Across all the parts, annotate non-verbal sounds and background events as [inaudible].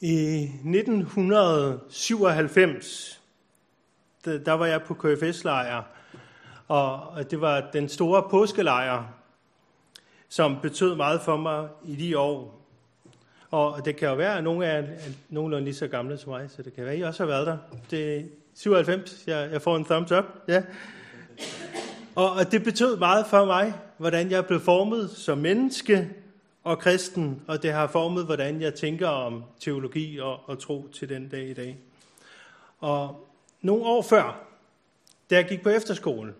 I 1997, der, der var jeg på KFS-lejr, og det var den store påskelejr, som betød meget for mig i de år. Og det kan jo være, at nogle af jer er nogenlunde lige så gamle som mig, så det kan være, at I også har været der. Det er 97, jeg, jeg får en thumbs up. Ja. Og, og det betød meget for mig, hvordan jeg blev formet som menneske og kristen, og det har formet, hvordan jeg tænker om teologi og, og tro til den dag i dag. Og nogle år før, da jeg gik på efterskole,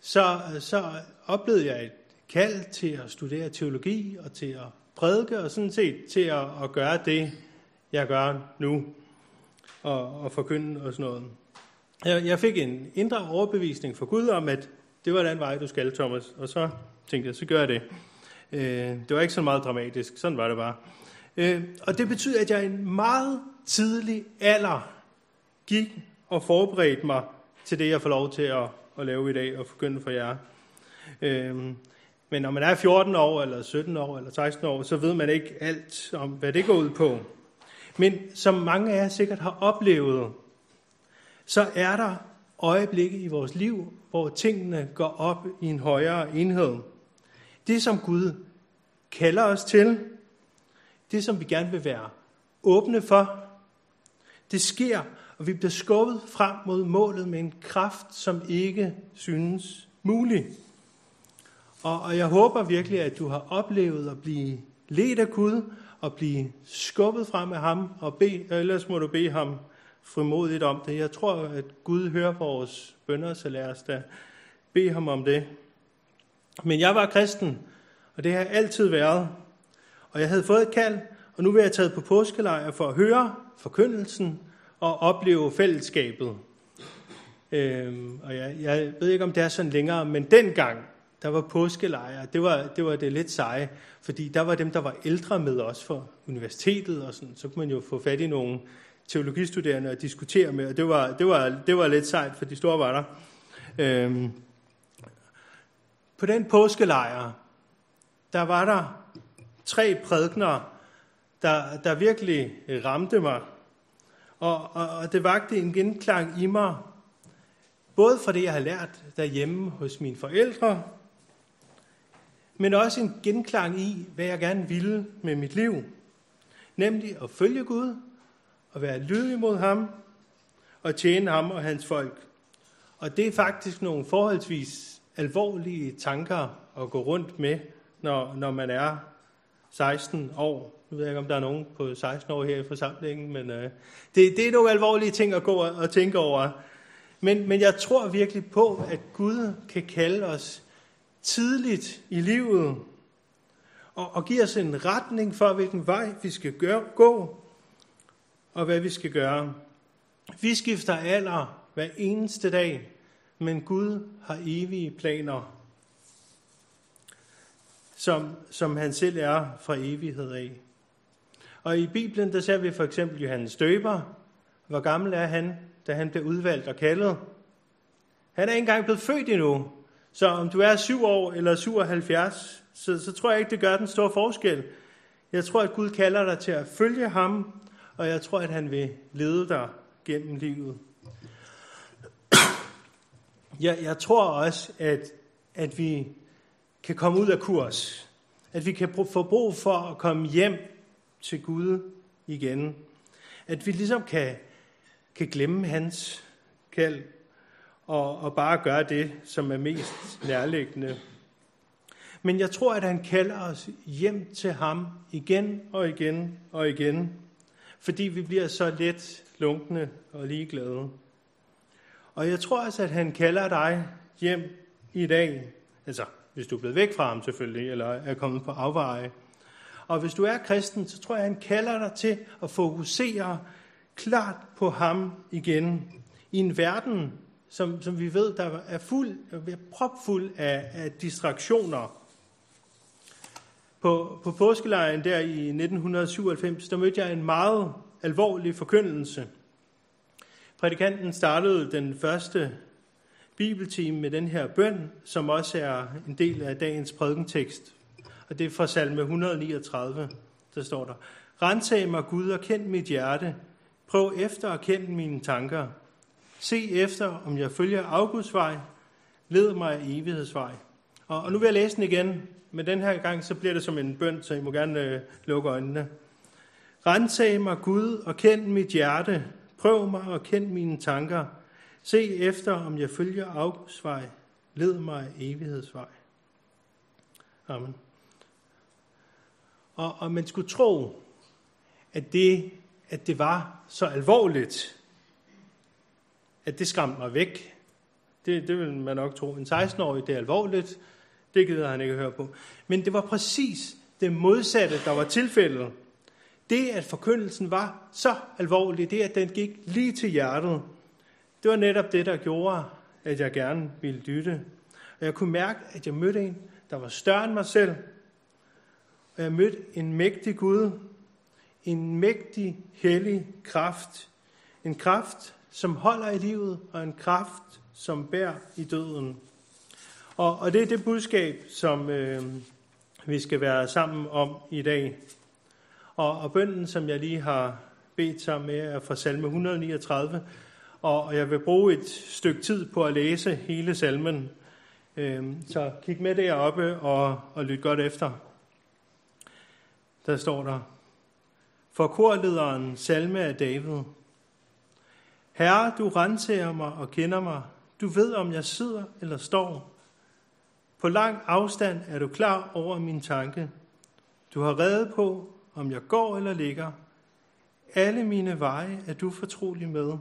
så, så oplevede jeg et kald til at studere teologi og til at prædike og sådan set til at, at gøre det, jeg gør nu og, og forkynde og sådan noget. Jeg, jeg fik en indre overbevisning for Gud om, at det var den vej, du skal, Thomas. Og så tænkte jeg, så gør jeg det. Øh, det var ikke så meget dramatisk, sådan var det bare. Øh, og det betyder, at jeg i en meget tidlig alder gik og forberedte mig til det, jeg får lov til at, at lave i dag og forkynde for jer. Øh, men når man er 14 år, eller 17 år, eller 16 år, så ved man ikke alt om, hvad det går ud på. Men som mange af jer sikkert har oplevet, så er der øjeblikke i vores liv, hvor tingene går op i en højere enhed. Det, som Gud kalder os til, det, som vi gerne vil være åbne for, det sker, og vi bliver skubbet frem mod målet med en kraft, som ikke synes mulig. Og, og jeg håber virkelig, at du har oplevet at blive ledt af Gud, og blive skubbet frem af ham, og be, ellers må du bede ham frimodigt om det. Jeg tror, at Gud hører vores bønder, så lad os da bede ham om det. Men jeg var kristen, og det har jeg altid været. Og jeg havde fået et kald, og nu vil jeg taget på påskelejr for at høre forkyndelsen og opleve fællesskabet. Øhm, og jeg, jeg ved ikke, om det er sådan længere, men dengang, der var påskelejre, det var, det var det lidt seje, fordi der var dem, der var ældre med os for universitetet, og sådan, så kunne man jo få fat i nogle teologistuderende og diskutere med, og det var, det var, det var lidt sejt, for de store var der. Øhm, på den påskelejr, der var der tre prædikner, der, der virkelig øh, ramte mig. Og, og, og det vagte en genklang i mig, både for det, jeg har lært derhjemme hos mine forældre, men også en genklang i, hvad jeg gerne ville med mit liv. Nemlig at følge Gud, og være lydig mod ham, og tjene ham og hans folk. Og det er faktisk nogle forholdsvis alvorlige tanker at gå rundt med, når, når man er 16 år. Nu ved jeg ikke, om der er nogen på 16 år her i forsamlingen, men øh, det, det er nogle alvorlige ting at gå og tænke over. Men, men jeg tror virkelig på, at Gud kan kalde os tidligt i livet og, og give os en retning for, hvilken vej vi skal gøre, gå, og hvad vi skal gøre. Vi skifter alder hver eneste dag, men Gud har evige planer, som, som han selv er fra evighed af. Og i Bibelen, der ser vi for eksempel Johannes Døber. Hvor gammel er han, da han blev udvalgt og kaldet? Han er ikke engang blevet født endnu. Så om du er 7 år eller 77, så, så tror jeg ikke, det gør den store forskel. Jeg tror, at Gud kalder dig til at følge ham, og jeg tror, at han vil lede dig gennem livet. Jeg, jeg tror også, at, at vi kan komme ud af kurs. At vi kan få brug for at komme hjem til Gud igen. At vi ligesom kan, kan glemme hans kald og, og bare gøre det, som er mest nærliggende. Men jeg tror, at han kalder os hjem til ham igen og igen og igen, fordi vi bliver så let lunkne og ligeglade. Og jeg tror også, at han kalder dig hjem i dag. Altså, hvis du er blevet væk fra ham selvfølgelig, eller er kommet på afveje. Og hvis du er kristen, så tror jeg, at han kalder dig til at fokusere klart på ham igen. I en verden, som, som vi ved, der er fuld, er propfuld af, af distraktioner. På, på påskelejren der i 1997, der mødte jeg en meget alvorlig forkyndelse. Prædikanten startede den første bibeltime med den her bøn, som også er en del af dagens prædikentekst. Og det er fra salme 139, der står der. Rensag mig, Gud, og kend mit hjerte. Prøv efter at kende mine tanker. Se efter, om jeg følger Augusts vej. Led mig af evighedsvej. Og, og nu vil jeg læse den igen, men den her gang så bliver det som en bøn, så I må gerne øh, lukke øjnene. Rensag mig, Gud, og kend mit hjerte. Prøv mig og kend mine tanker. Se efter, om jeg følger Augusts vej. Led mig evighedsvej. Amen. Og, og man skulle tro, at det, at det var så alvorligt, at det skræmte mig væk. Det, det vil man nok tro. En 16-årig, det er alvorligt. Det gider han ikke høre på. Men det var præcis det modsatte, der var tilfældet. Det, at forkyndelsen var så alvorlig, det, at den gik lige til hjertet, det var netop det, der gjorde, at jeg gerne ville lytte. Og jeg kunne mærke, at jeg mødte en, der var større end mig selv. Og jeg mødte en mægtig Gud, en mægtig, hellig kraft. En kraft, som holder i livet, og en kraft, som bærer i døden. Og, og det er det budskab, som øh, vi skal være sammen om i dag. Og, og bønden, som jeg lige har bedt sammen med, er fra salme 139. Og, jeg vil bruge et stykke tid på at læse hele salmen. Øhm, så kig med deroppe og, og lyt godt efter. Der står der, for korlederen salme af David. Herre, du renser mig og kender mig. Du ved, om jeg sidder eller står. På lang afstand er du klar over min tanke. Du har reddet på, om jeg går eller ligger. Alle mine veje er du fortrolig med.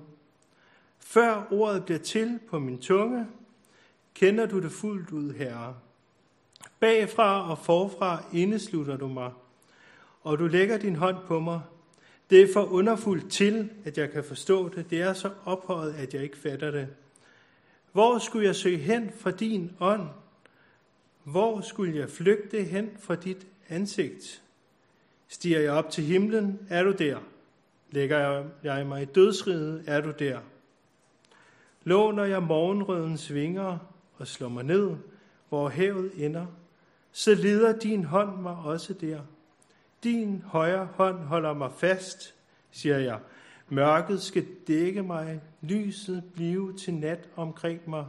Før ordet bliver til på min tunge, kender du det fuldt ud, Herre. Bagfra og forfra indeslutter du mig og du lægger din hånd på mig. Det er for underfuldt til, at jeg kan forstå det. Det er så ophøjet, at jeg ikke fatter det. Hvor skulle jeg søge hen fra din ånd? Hvor skulle jeg flygte hen fra dit ansigt? Stiger jeg op til himlen, er du der. Lægger jeg mig i dødsriget, er du der. Låner jeg morgenrødens vinger og slår mig ned, hvor havet ender, så leder din hånd mig også der. Din højre hånd holder mig fast, siger jeg. Mørket skal dække mig, lyset blive til nat omkring mig.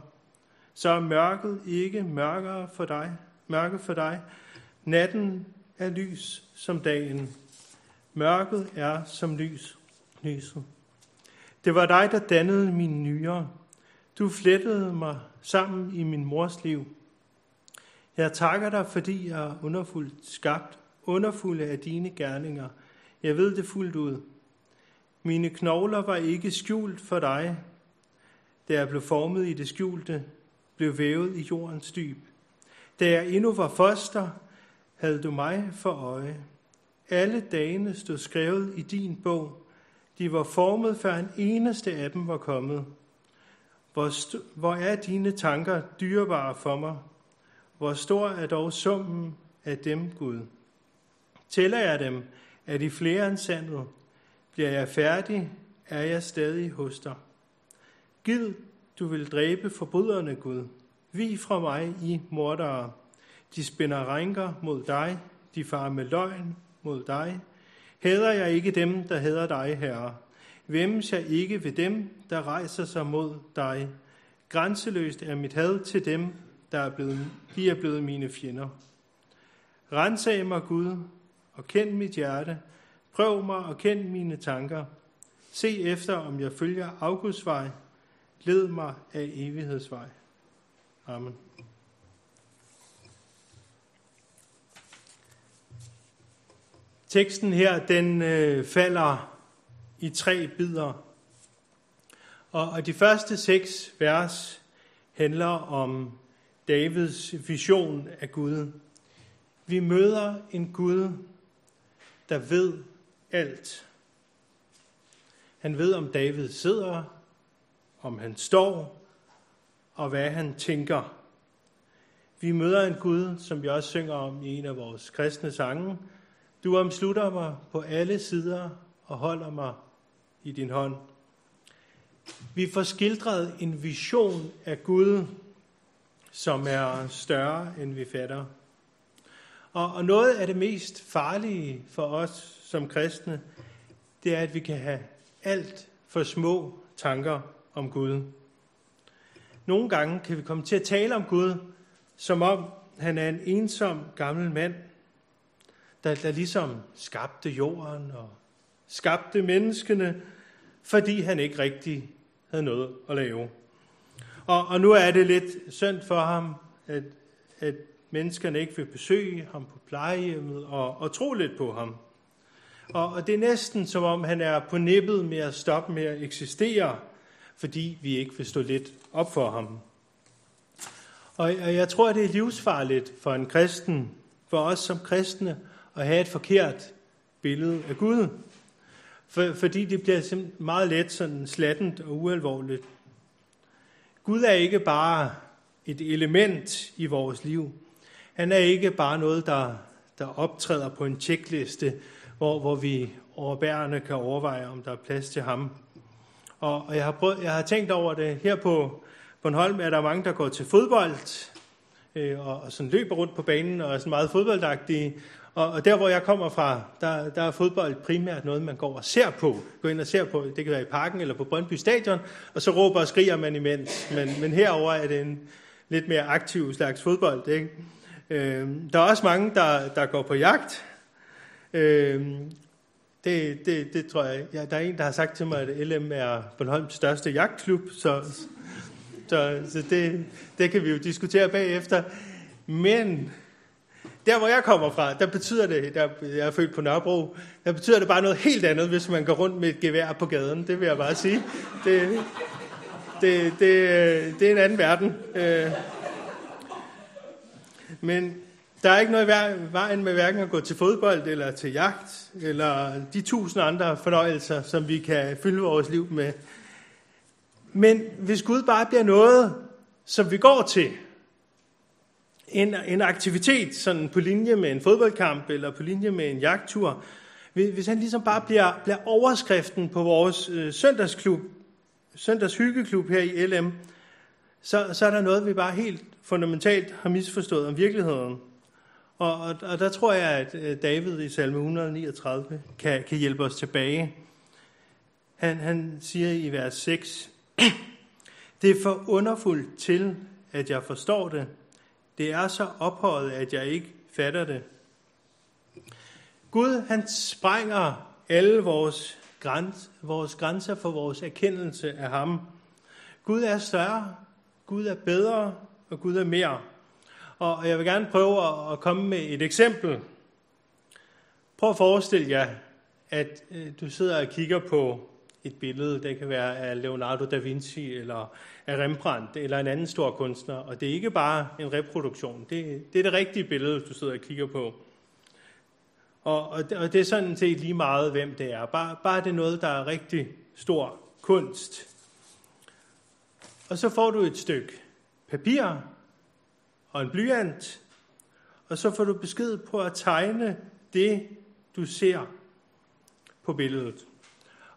Så er mørket ikke mørkere for dig, mørke for dig. Natten er lys som dagen. Mørket er som lys, lyset. Det var dig, der dannede mine nyere. Du flettede mig sammen i min mors liv. Jeg takker dig, fordi jeg er underfuldt skabt underfulde af dine gerninger. Jeg ved det fuldt ud. Mine knogler var ikke skjult for dig, da jeg blev formet i det skjulte, blev vævet i jordens dyb. Da jeg endnu var foster, havde du mig for øje. Alle dagene stod skrevet i din bog. De var formet, før en eneste af dem var kommet. Hvor, hvor er dine tanker dyrebare for mig? Hvor stor er dog summen af dem, Gud? Tæller jeg dem, er de flere end sandet. Bliver jeg færdig, er jeg stadig hos dig. Gid, du vil dræbe forbryderne, Gud. Vi fra mig, I mordere. De spænder rænker mod dig, de farer med løgn mod dig. Hæder jeg ikke dem, der hæder dig, Herre. Væmmes jeg ikke ved dem, der rejser sig mod dig. Grænseløst er mit had til dem, der er blevet, de er blevet mine fjender. Rensag mig, Gud, og kend mit hjerte. Prøv mig og kend mine tanker. Se efter, om jeg følger afgudsvej. vej. Led mig af evighedsvej. Amen. Teksten her, den øh, falder i tre bidder. Og, de første seks vers handler om Davids vision af Gud. Vi møder en Gud, der ved alt. Han ved, om David sidder, om han står, og hvad han tænker. Vi møder en Gud, som vi også synger om i en af vores kristne sange. Du omslutter mig på alle sider og holder mig i din hånd. Vi får skildret en vision af Gud, som er større, end vi fatter. Og, og noget af det mest farlige for os som kristne, det er, at vi kan have alt for små tanker om Gud. Nogle gange kan vi komme til at tale om Gud, som om han er en ensom gammel mand, der, der ligesom skabte jorden og skabte menneskene, fordi han ikke rigtig havde noget at lave. Og, og nu er det lidt synd for ham, at, at menneskerne ikke vil besøge ham på plejehjemmet og, og tro lidt på ham. Og, og det er næsten som om, han er på nippet med at stoppe med at eksistere, fordi vi ikke vil stå lidt op for ham. Og, og jeg tror, det er livsfarligt for en kristen, for os som kristne, at have et forkert billede af Gud. For, fordi det bliver meget let sådan slattent og ualvorligt. Gud er ikke bare et element i vores liv. Han er ikke bare noget, der, der optræder på en tjekliste, hvor, hvor vi overbærende kan overveje, om der er plads til ham. Og, og jeg, har prøvet, jeg har tænkt over det. Her på Bornholm er der mange, der går til fodbold, øh, og, og sådan løber rundt på banen, og er sådan meget fodboldagtige. Og, og der, hvor jeg kommer fra, der, der er fodbold primært noget, man går og ser på. Går ind og ser på, det kan være i parken eller på Brøndby Stadion, og så råber og skriger man imens. Men, men herover er det en lidt mere aktiv slags fodbold. Ikke? Øh, der er også mange, der, der går på jagt. Øh, det, det, det tror jeg. Ja, der er en, der har sagt til mig, at LM er Bornholms største jagtklub, så, så, så det, det kan vi jo diskutere bagefter. Men der, hvor jeg kommer fra, der betyder det, der, jeg er født på Nørrebro, der betyder det bare noget helt andet, hvis man går rundt med et gevær på gaden. Det vil jeg bare sige. Det, det, det, det er en anden verden. Øh. Men der er ikke noget i vejen med hverken at gå til fodbold eller til jagt, eller de tusind andre fornøjelser, som vi kan fylde vores liv med. Men hvis Gud bare bliver noget, som vi går til, en, en aktivitet sådan på linje med en fodboldkamp eller på linje med en jagttur, hvis han ligesom bare bliver, bliver overskriften på vores øh, søndagsklub, søndagshyggeklub her i LM, så, så er der noget, vi bare helt fundamentalt har misforstået om virkeligheden. Og, og, og der tror jeg, at øh, David i salme 139 kan, kan hjælpe os tilbage. Han, han siger i vers 6, [clears throat] Det er for underfuldt til, at jeg forstår det. Det er så ophøjet, at jeg ikke fatter det. Gud, han sprænger alle vores, græns, vores grænser for vores erkendelse af ham. Gud er større, Gud er bedre, og Gud er mere. Og jeg vil gerne prøve at komme med et eksempel. Prøv at forestille jer, at øh, du sidder og kigger på et billede. Det kan være af Leonardo da Vinci eller af Rembrandt eller en anden stor kunstner. Og det er ikke bare en reproduktion. Det, det er det rigtige billede, du sidder og kigger på. Og, og, det, og det er sådan set lige meget, hvem det er. Bare, bare det er noget, der er rigtig stor kunst. Og så får du et stykke papir og en blyant, og så får du besked på at tegne det, du ser på billedet.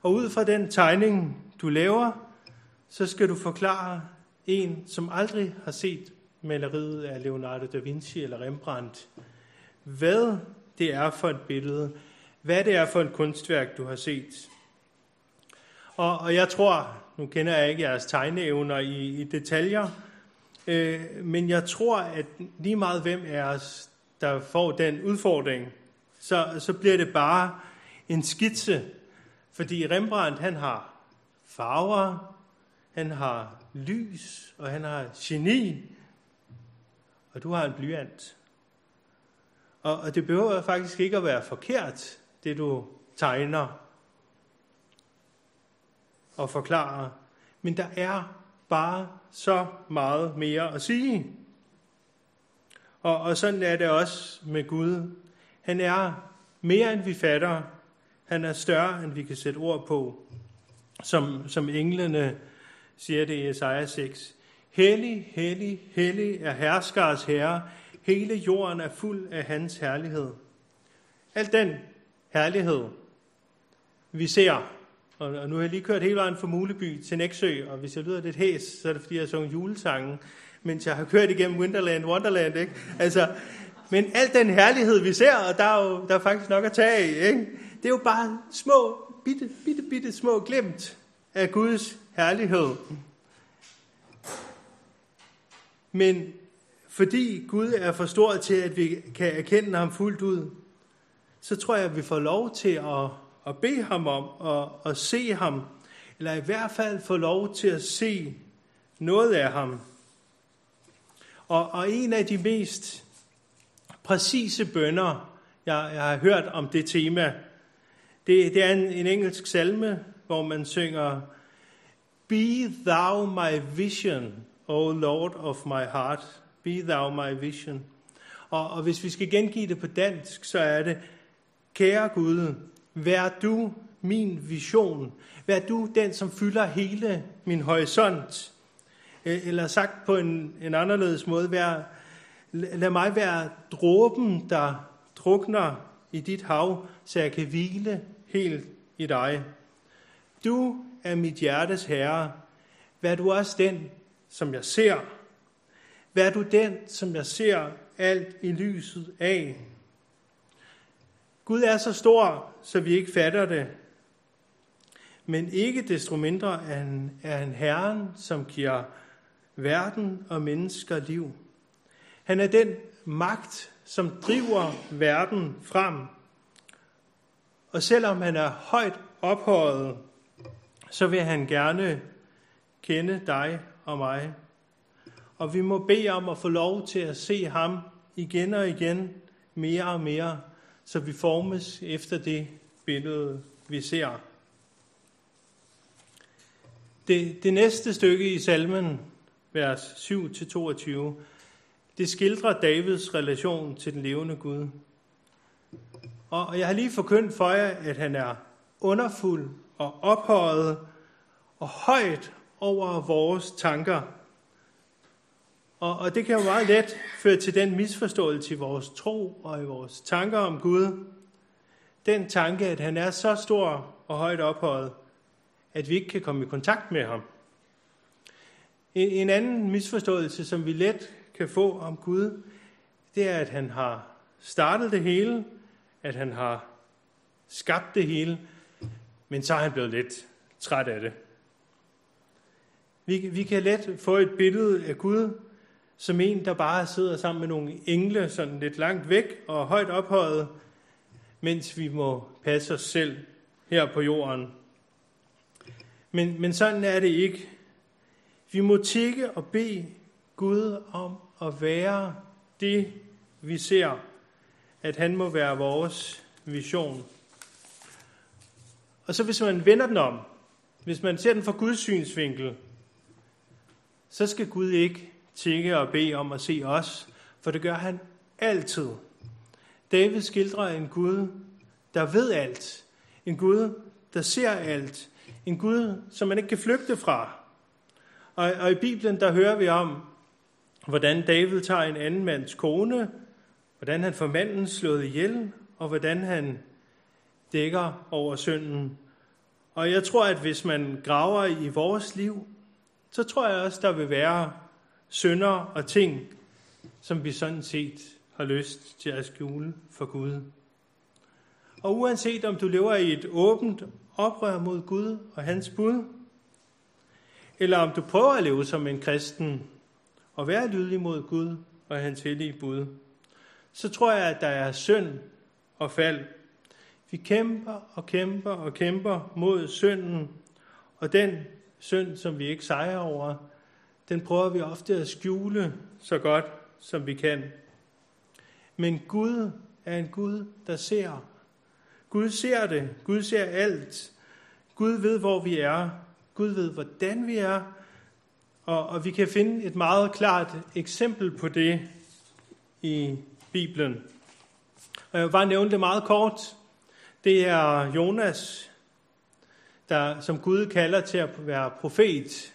Og ud fra den tegning, du laver, så skal du forklare en, som aldrig har set maleriet af Leonardo da Vinci eller Rembrandt, hvad det er for et billede, hvad det er for et kunstværk, du har set. Og, og jeg tror, nu kender jeg ikke jeres tegneevner i, i detaljer, øh, men jeg tror, at lige meget hvem af os, der får den udfordring, så, så bliver det bare en skitse fordi Rembrandt, han har farver, han har lys, og han har geni, og du har en blyant. Og, og det behøver faktisk ikke at være forkert, det du tegner og forklarer. Men der er bare så meget mere at sige. Og, og sådan er det også med Gud. Han er mere end vi fatter, han er større, end vi kan sætte ord på. Som, som englene siger det i Isaiah 6. Hellig, hellig, hellig er herskers herre. Hele jorden er fuld af hans herlighed. Al den herlighed, vi ser, og nu har jeg lige kørt hele vejen fra Muleby til Næksø, og hvis jeg lyder lidt hæs, så er det fordi, jeg har sunget julesangen, mens jeg har kørt igennem Winterland, Wonderland, ikke? Altså, Men al den herlighed, vi ser, og der er jo der er faktisk nok at tage i, ikke? Det er jo bare små, bitte, bitte, bitte små glemt af Guds herlighed. Men fordi Gud er for stor til, at vi kan erkende ham fuldt ud, så tror jeg, at vi får lov til at, at bede ham om at, at se ham, eller i hvert fald få lov til at se noget af ham. Og, og en af de mest præcise bønder, jeg, jeg har hørt om det tema, det, det er en, en engelsk salme, hvor man synger, Be thou my vision, O Lord of my heart. Be thou my vision. Og, og hvis vi skal gengive det på dansk, så er det, Kære Gud, vær du min vision. Vær du den, som fylder hele min horisont. E, eller sagt på en, en anderledes måde, vær, lad mig være dråben, der drukner i dit hav, så jeg kan hvile helt i dig. Du er mit hjertes herre. Vær du også den, som jeg ser. Vær du den, som jeg ser alt i lyset af. Gud er så stor, så vi ikke fatter det. Men ikke desto mindre er han, er han Herren, som giver verden og mennesker liv. Han er den magt, som driver verden frem. Og selvom han er højt ophøjet, så vil han gerne kende dig og mig. Og vi må bede om at få lov til at se ham igen og igen, mere og mere, så vi formes efter det billede, vi ser. Det, det næste stykke i salmen, vers 7-22, det skildrer Davids relation til den levende Gud. Og jeg har lige forkyndt for jer, at han er underfuld og ophøjet og højt over vores tanker. Og, og det kan jo meget let føre til den misforståelse i vores tro og i vores tanker om Gud. Den tanke, at han er så stor og højt ophøjet, at vi ikke kan komme i kontakt med ham. En, en anden misforståelse, som vi let kan få om Gud, det er, at han har startet det hele, at han har skabt det hele, men så er han blevet lidt træt af det. Vi, vi kan let få et billede af Gud som en, der bare sidder sammen med nogle engle, sådan lidt langt væk og højt ophøjet, mens vi må passe os selv her på jorden. Men, men sådan er det ikke. Vi må tikke og bede Gud om at være det, vi ser, at han må være vores vision. Og så hvis man vender den om, hvis man ser den fra Guds synsvinkel, så skal Gud ikke tikke og bede om at se os, for det gør han altid. David skildrer en Gud, der ved alt. En Gud, der ser alt. En Gud, som man ikke kan flygte fra. Og, og i Bibelen, der hører vi om, hvordan David tager en anden mands kone, hvordan han får manden slået ihjel, og hvordan han dækker over synden. Og jeg tror, at hvis man graver i vores liv, så tror jeg også, der vil være synder og ting, som vi sådan set har lyst til at skjule for Gud. Og uanset om du lever i et åbent oprør mod Gud og hans bud, eller om du prøver at leve som en kristen og være lydig mod Gud og hans hellige bud, så tror jeg, at der er synd og fald. Vi kæmper og kæmper og kæmper mod synden, og den synd, som vi ikke sejrer over, den prøver vi ofte at skjule så godt, som vi kan. Men Gud er en Gud, der ser. Gud ser det. Gud ser alt. Gud ved, hvor vi er. Gud ved, hvordan vi er. Og, og vi kan finde et meget klart eksempel på det i Bibelen. Og jeg vil bare nævne det meget kort. Det er Jonas, der, som Gud kalder til at være profet.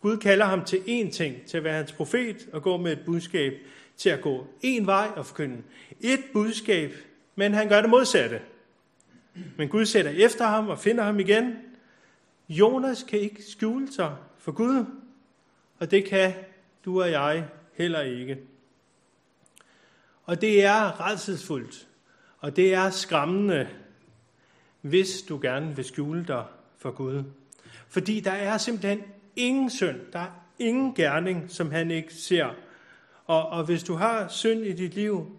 Gud kalder ham til én ting, til at være hans profet og gå med et budskab, til at gå én vej og forkynde et budskab, men han gør det modsatte. Men Gud sætter efter ham og finder ham igen. Jonas kan ikke skjule sig for Gud, og det kan du og jeg heller ikke. Og det er redselsfuldt, og det er skræmmende, hvis du gerne vil skjule dig for Gud. Fordi der er simpelthen ingen synd, der er ingen gerning, som han ikke ser. Og, og hvis du har synd i dit liv,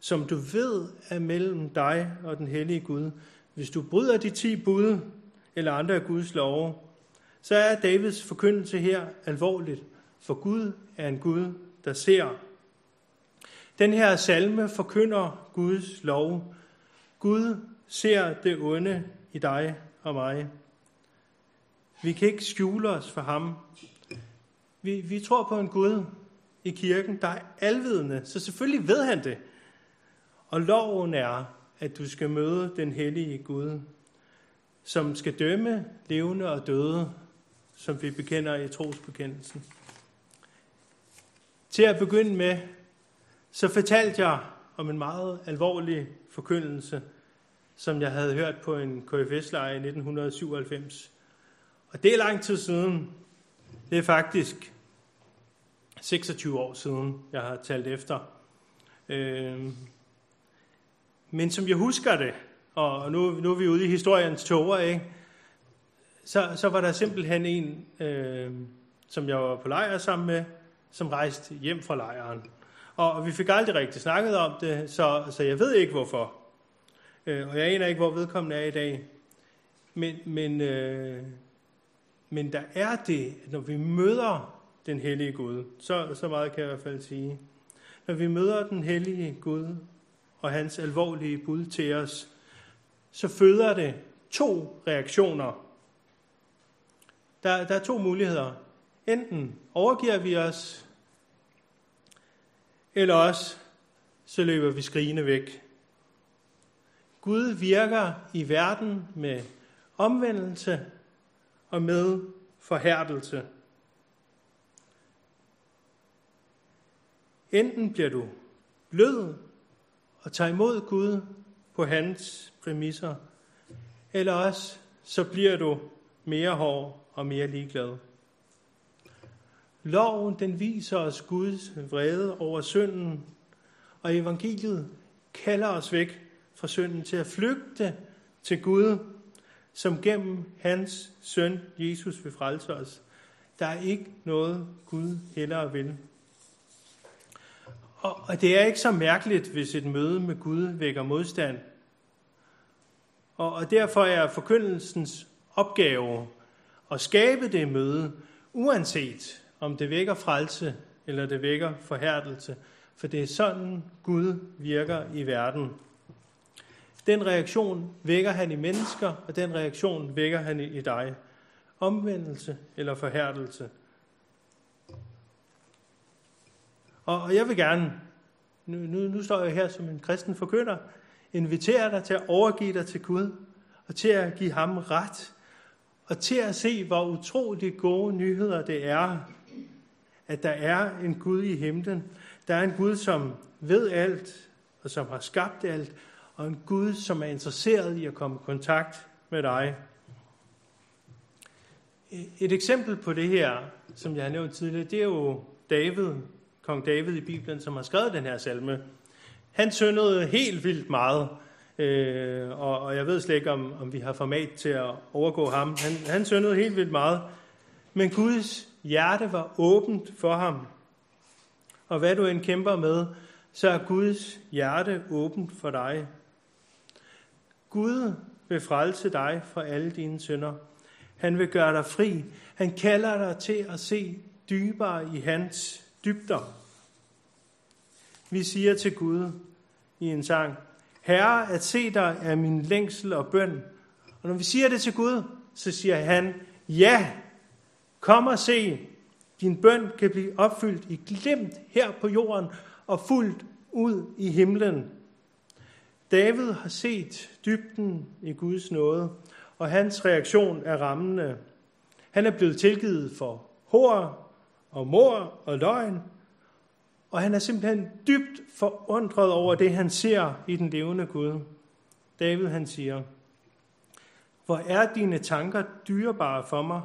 som du ved er mellem dig og den hellige Gud, hvis du bryder de ti bud eller andre af Guds love, så er Davids forkyndelse her alvorligt, for Gud er en Gud, der ser. Den her salme forkynder Guds lov. Gud ser det onde i dig og mig. Vi kan ikke skjule os for ham. Vi, vi tror på en Gud i kirken, der er alvidende, så selvfølgelig ved han det. Og loven er, at du skal møde den hellige Gud, som skal dømme levende og døde, som vi bekender i trosbekendelsen. Til at begynde med, så fortalte jeg om en meget alvorlig forkyndelse, som jeg havde hørt på en KFS-lejr i 1997. Og det er lang tid siden. Det er faktisk 26 år siden, jeg har talt efter. Øh, men som jeg husker det, og nu, nu er vi ude i historiens tårer, ikke? Så, så var der simpelthen en, øh, som jeg var på lejr sammen med, som rejste hjem fra lejren. Og vi fik aldrig rigtig snakket om det, så, så jeg ved ikke hvorfor. Øh, og jeg aner ikke, hvor vedkommende er i dag. Men, men, øh, men der er det, at når vi møder den hellige Gud, så, så meget kan jeg i hvert fald sige. Når vi møder den hellige Gud og hans alvorlige bud til os, så føder det to reaktioner. Der, der er to muligheder. Enten overgiver vi os, eller også så løber vi skrigende væk. Gud virker i verden med omvendelse og med forhærdelse. Enten bliver du blød og tager imod Gud på hans præmisser, eller også så bliver du mere hård og mere ligeglad. Loven den viser os Guds vrede over synden, og evangeliet kalder os væk fra synden til at flygte til Gud, som gennem hans søn Jesus vil frelse os. Der er ikke noget Gud heller vil. Og, og det er ikke så mærkeligt, hvis et møde med Gud vækker modstand. Og, og derfor er forkyndelsens opgave at skabe det møde, uanset om det vækker frelse eller det vækker forhærdelse. For det er sådan, Gud virker i verden. Den reaktion vækker han i mennesker, og den reaktion vækker han i dig. Omvendelse eller forhærdelse. Og jeg vil gerne, nu, nu, nu står jeg her som en kristen forkynder, invitere dig til at overgive dig til Gud, og til at give ham ret, og til at se, hvor utroligt gode nyheder det er, at der er en Gud i himlen. Der er en Gud, som ved alt, og som har skabt alt, og en Gud, som er interesseret i at komme i kontakt med dig. Et eksempel på det her, som jeg har nævnt tidligere, det er jo David, kong David i Bibelen, som har skrevet den her salme. Han syndede helt vildt meget, øh, og, og jeg ved slet ikke, om, om vi har format til at overgå ham. Han, han syndede helt vildt meget, men Guds hjerte var åbent for ham. Og hvad du end kæmper med, så er Guds hjerte åbent for dig. Gud vil frelse dig fra alle dine synder. Han vil gøre dig fri. Han kalder dig til at se dybere i hans dybder. Vi siger til Gud i en sang, Herre, at se dig er min længsel og bøn. Og når vi siger det til Gud, så siger han, ja, kom og se, din bøn kan blive opfyldt i glemt her på jorden og fuldt ud i himlen. David har set dybden i Guds nåde, og hans reaktion er rammende. Han er blevet tilgivet for hår og mor og løgn, og han er simpelthen dybt forundret over det, han ser i den levende Gud. David han siger, Hvor er dine tanker dyrebare for mig?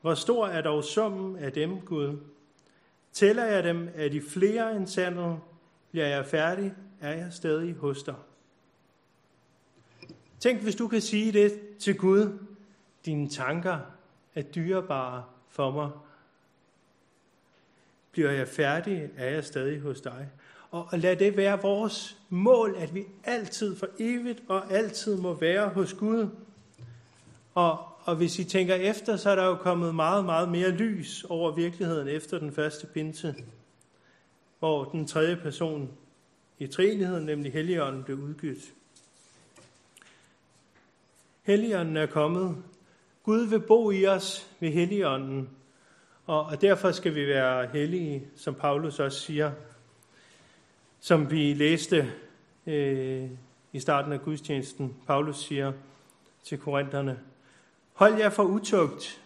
Hvor stor er dog summen af dem, Gud? Tæller jeg dem, er de flere end sandet? bliver jeg færdig, er jeg stadig hos dig. Tænk, hvis du kan sige det til Gud. Dine tanker er dyrebare for mig. Bliver jeg færdig, er jeg stadig hos dig. Og lad det være vores mål, at vi altid for evigt og altid må være hos Gud. Og, og hvis I tænker efter, så er der jo kommet meget, meget mere lys over virkeligheden efter den første pinse, hvor den tredje person i treenigheden, nemlig Helligånden, blev udgivet. Helligånden er kommet. Gud vil bo i os ved Helligånden, og, og derfor skal vi være hellige, som Paulus også siger, som vi læste øh, i starten af gudstjenesten. Paulus siger til korinterne, Hold jer for utugt.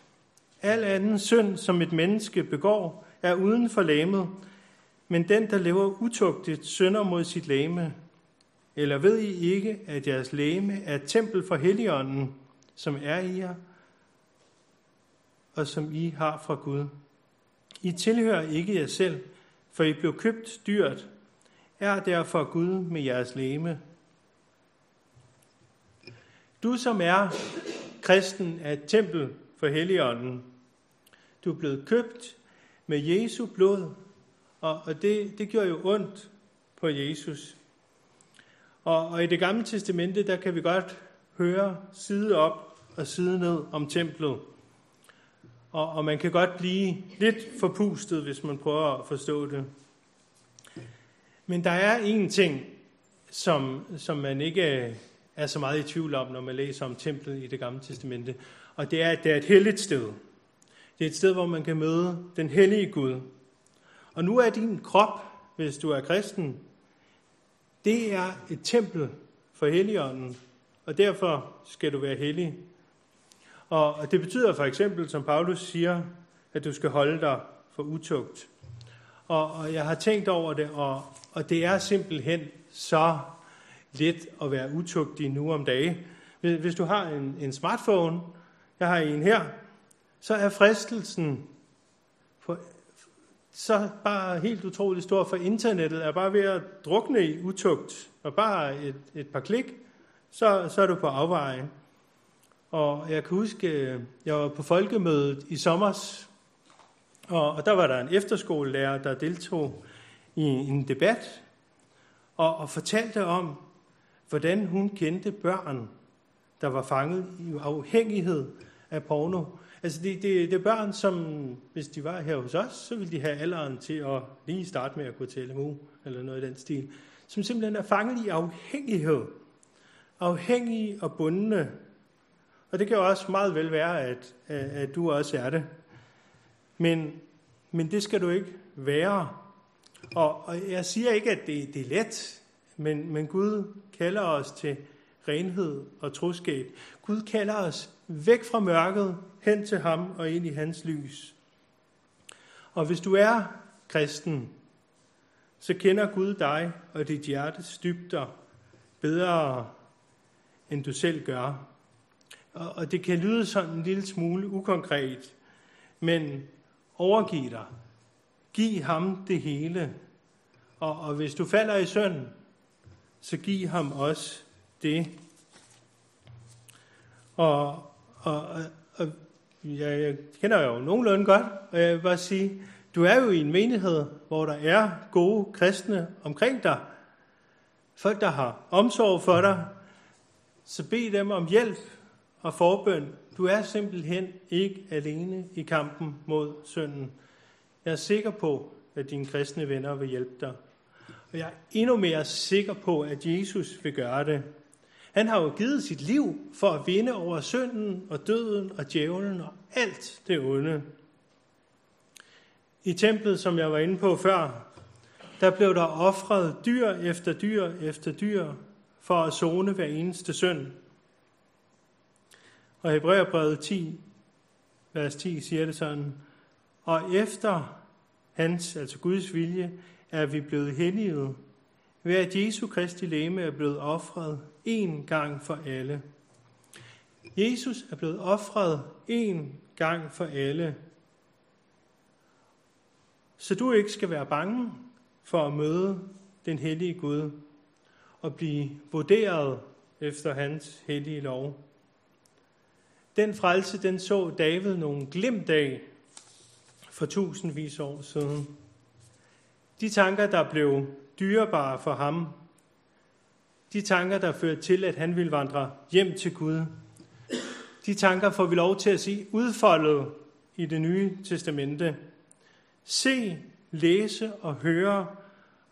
Al anden synd, som et menneske begår, er uden for lamet, men den, der lever utugtigt, synder mod sit lame. Eller ved I ikke, at jeres læme er et tempel for Helligånden, som er i jer, og som I har fra Gud? I tilhører ikke jer selv, for I blev købt dyrt. Er derfor Gud med jeres læme. Du som er kristen er et tempel for Helligånden. Du er blevet købt med Jesu blod, og, og det, det gjorde jo ondt på Jesus. Og, og i det gamle testamente, der kan vi godt høre side op og side ned om templet. Og, og man kan godt blive lidt forpustet, hvis man prøver at forstå det. Men der er en ting, som, som man ikke er så meget i tvivl om, når man læser om templet i det gamle testamente. Og det er, at det er et helligt sted. Det er et sted, hvor man kan møde den hellige Gud. Og nu er din krop, hvis du er kristen, det er et tempel for Helligånden, og derfor skal du være hellig. Og det betyder for eksempel, som Paulus siger, at du skal holde dig for utugt. Og, og jeg har tænkt over det, og, og det er simpelthen så let at være utugtig nu om dage. Hvis du har en, en smartphone, jeg har en her, så er fristelsen for, så bare helt utroligt stor, for internettet er bare ved at drukne i utugt, og bare et, et par klik, så, så er du på afveje. Og jeg kan huske, øh, jeg var på folkemødet i sommers, og, og der var der en efterskolelærer, der deltog i en debat, og, og fortalte om, hvordan hun kendte børn, der var fanget i afhængighed af porno. Altså det, det, det er børn, som hvis de var her hos os, så ville de have alderen til at lige starte med at gå til LMU, eller noget i den stil, som simpelthen er fanget i afhængighed. Afhængige og bundne. Og det kan jo også meget vel være, at, at du også er det. Men, men det skal du ikke være. Og, og jeg siger ikke, at det, det er let, men, men Gud kalder os til renhed og troskab. Gud kalder os væk fra mørket, hen til ham og ind i hans lys. Og hvis du er kristen, så kender Gud dig og dit hjertes dybder bedre, end du selv gør. Og det kan lyde sådan en lille smule ukonkret, men overgiv dig. Giv ham det hele. Og, og hvis du falder i synd, så giv ham også det. Og, og, og jeg, jeg kender jo nogenlunde godt, og jeg vil bare sige, du er jo i en menighed, hvor der er gode kristne omkring dig. Folk, der har omsorg for dig. Så bed dem om hjælp og forbøn. Du er simpelthen ikke alene i kampen mod synden. Jeg er sikker på, at dine kristne venner vil hjælpe dig. Og jeg er endnu mere sikker på, at Jesus vil gøre det. Han har jo givet sit liv for at vinde over synden og døden og djævlen og alt det onde. I templet, som jeg var inde på før, der blev der ofret dyr efter dyr efter dyr for at zone hver eneste synd. Og Hebræerbrevet 10, vers 10 siger det sådan, og efter hans, altså Guds vilje, er vi blevet helliget, ved at Jesu Kristi læme er blevet offret én gang for alle. Jesus er blevet offret én gang for alle. Så du ikke skal være bange for at møde den hellige Gud og blive vurderet efter hans hellige lov. Den frelse, den så David nogle glimt af for tusindvis år siden. De tanker, der blev dyrebare for ham, de tanker, der førte til, at han ville vandre hjem til Gud, de tanker får vi lov til at se udfoldet i det nye testamente. Se, læse og høre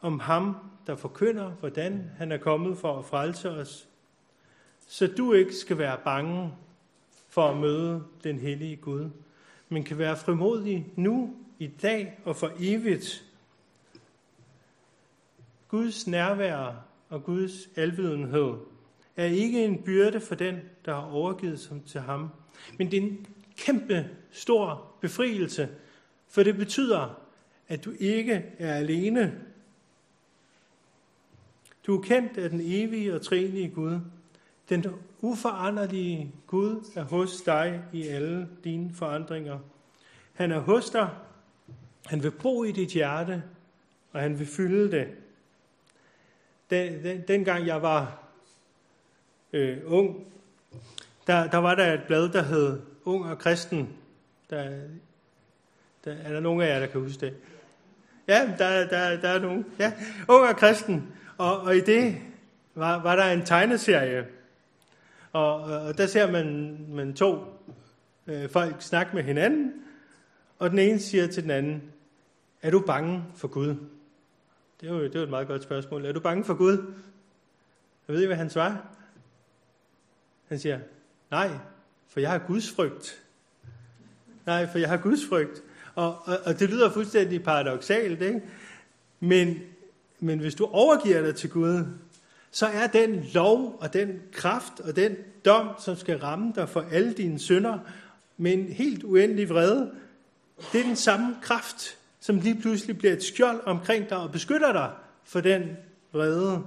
om ham, der forkynder, hvordan han er kommet for at frelse os, så du ikke skal være bange for at møde den hellige Gud, men kan være frimodig nu, i dag og for evigt. Guds nærvær og Guds alvidenhed er ikke en byrde for den, der har overgivet sig til ham, men det er en kæmpe stor befrielse, for det betyder, at du ikke er alene. Du er kendt af den evige og trinige Gud. Den uforanderlige Gud er hos dig i alle dine forandringer. Han er hos dig. Han vil bo i dit hjerte, og han vil fylde det. Den, den, dengang jeg var øh, ung, der, der var der et blad, der hed Ung og Kristen. Der, der, er der nogen af jer, der kan huske det? Ja, der, der, der er nogen. Ja, Ung og Kristen. Og, og i det var, var der en tegneserie. Og, og der ser man, man to øh, folk snakke med hinanden, og den ene siger til den anden, er du bange for Gud? Det er jo, det er et meget godt spørgsmål. Er du bange for Gud? Jeg ved I, hvad han svarer? Han siger, nej, for jeg har Guds frygt. Nej, for jeg har Guds frygt. Og, og, og det lyder fuldstændig paradoxalt, ikke? Men, men hvis du overgiver dig til Gud, så er den lov og den kraft og den dom, som skal ramme dig for alle dine synder, med en helt uendelig vrede, det er den samme kraft, som lige pludselig bliver et skjold omkring dig og beskytter dig for den vrede.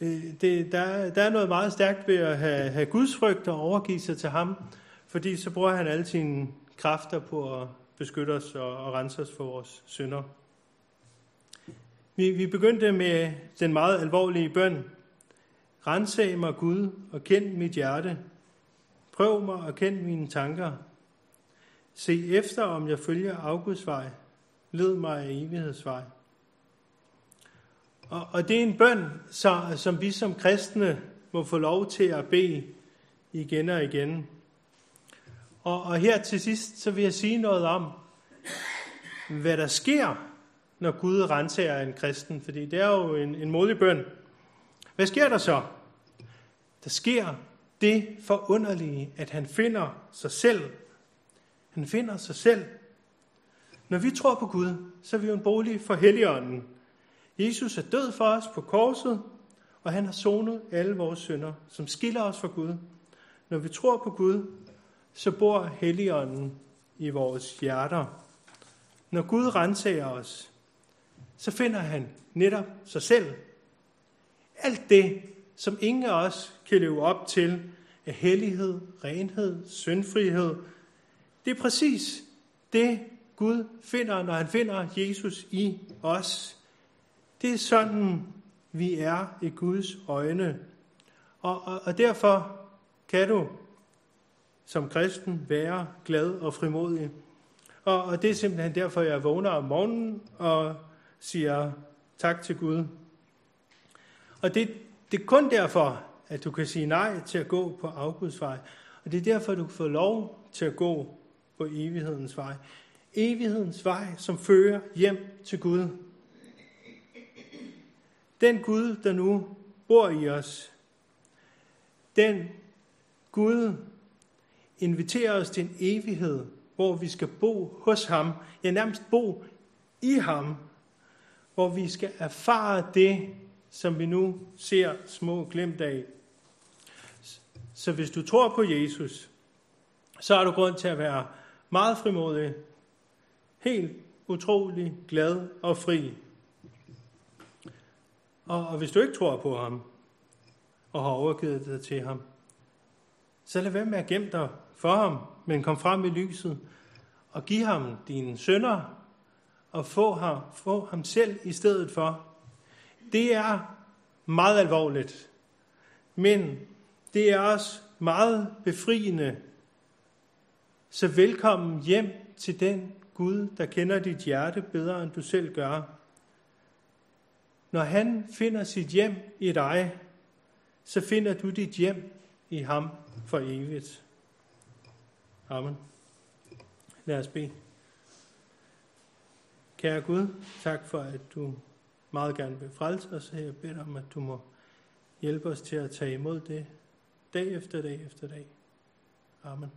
Øh, det, der, der er noget meget stærkt ved at have, have Guds frygt og overgive sig til ham, fordi så bruger han alle sine kræfter på at beskytte os og, og rense os for vores synder. Vi, vi begyndte med den meget alvorlige bøn. Rensag mig Gud og kend mit hjerte. Prøv mig og kend mine tanker. Se efter, om jeg følger Augusts vej. Led mig af evighedsvej. Og, og det er en bøn, så, som vi som kristne må få lov til at bede igen og igen. Og, og her til sidst, så vil jeg sige noget om, hvad der sker, når Gud renser en kristen. Fordi det er jo en, en modig bøn. Hvad sker der så? Der sker det forunderlige, at han finder sig selv. Han finder sig selv. Når vi tror på Gud, så er vi jo en bolig for Helligånden. Jesus er død for os på korset, og han har sonet alle vores synder, som skiller os fra Gud. Når vi tror på Gud, så bor Helligånden i vores hjerter. Når Gud renser os, så finder han netop sig selv. Alt det, som ingen af os kan leve op til, af hellighed, renhed, syndfrihed, det er præcis det, Gud finder, når han finder Jesus i os. Det er sådan, vi er i Guds øjne. Og, og, og derfor kan du som kristen være glad og frimodig. Og, og det er simpelthen derfor, jeg vågner om morgenen og siger tak til Gud. Og det, det er kun derfor, at du kan sige nej til at gå på afgudsvej. vej. Og det er derfor, du kan få lov til at gå på evighedens vej. Evighedens vej, som fører hjem til Gud. Den Gud, der nu bor i os, den Gud inviterer os til en evighed, hvor vi skal bo hos ham, ja nærmest bo i ham, hvor vi skal erfare det, som vi nu ser små glemt af. Så hvis du tror på Jesus, så har du grund til at være meget frimodig, helt utrolig glad og fri. Og, og hvis du ikke tror på ham, og har overgivet dig til ham, så lad være med at gemme dig for ham, men kom frem i lyset og giv ham dine sønder og få ham, få ham selv i stedet for. det er meget alvorligt. Men det er også meget befriende. Så velkommen hjem til den Gud, der kender dit hjerte bedre, end du selv gør. Når han finder sit hjem i dig, så finder du dit hjem i ham for evigt. Amen. Lad os bede. Kære Gud, tak for, at du meget gerne vil frelse os. Jeg beder om, at du må hjælpe os til at tage imod det dag efter dag efter dag. Amen.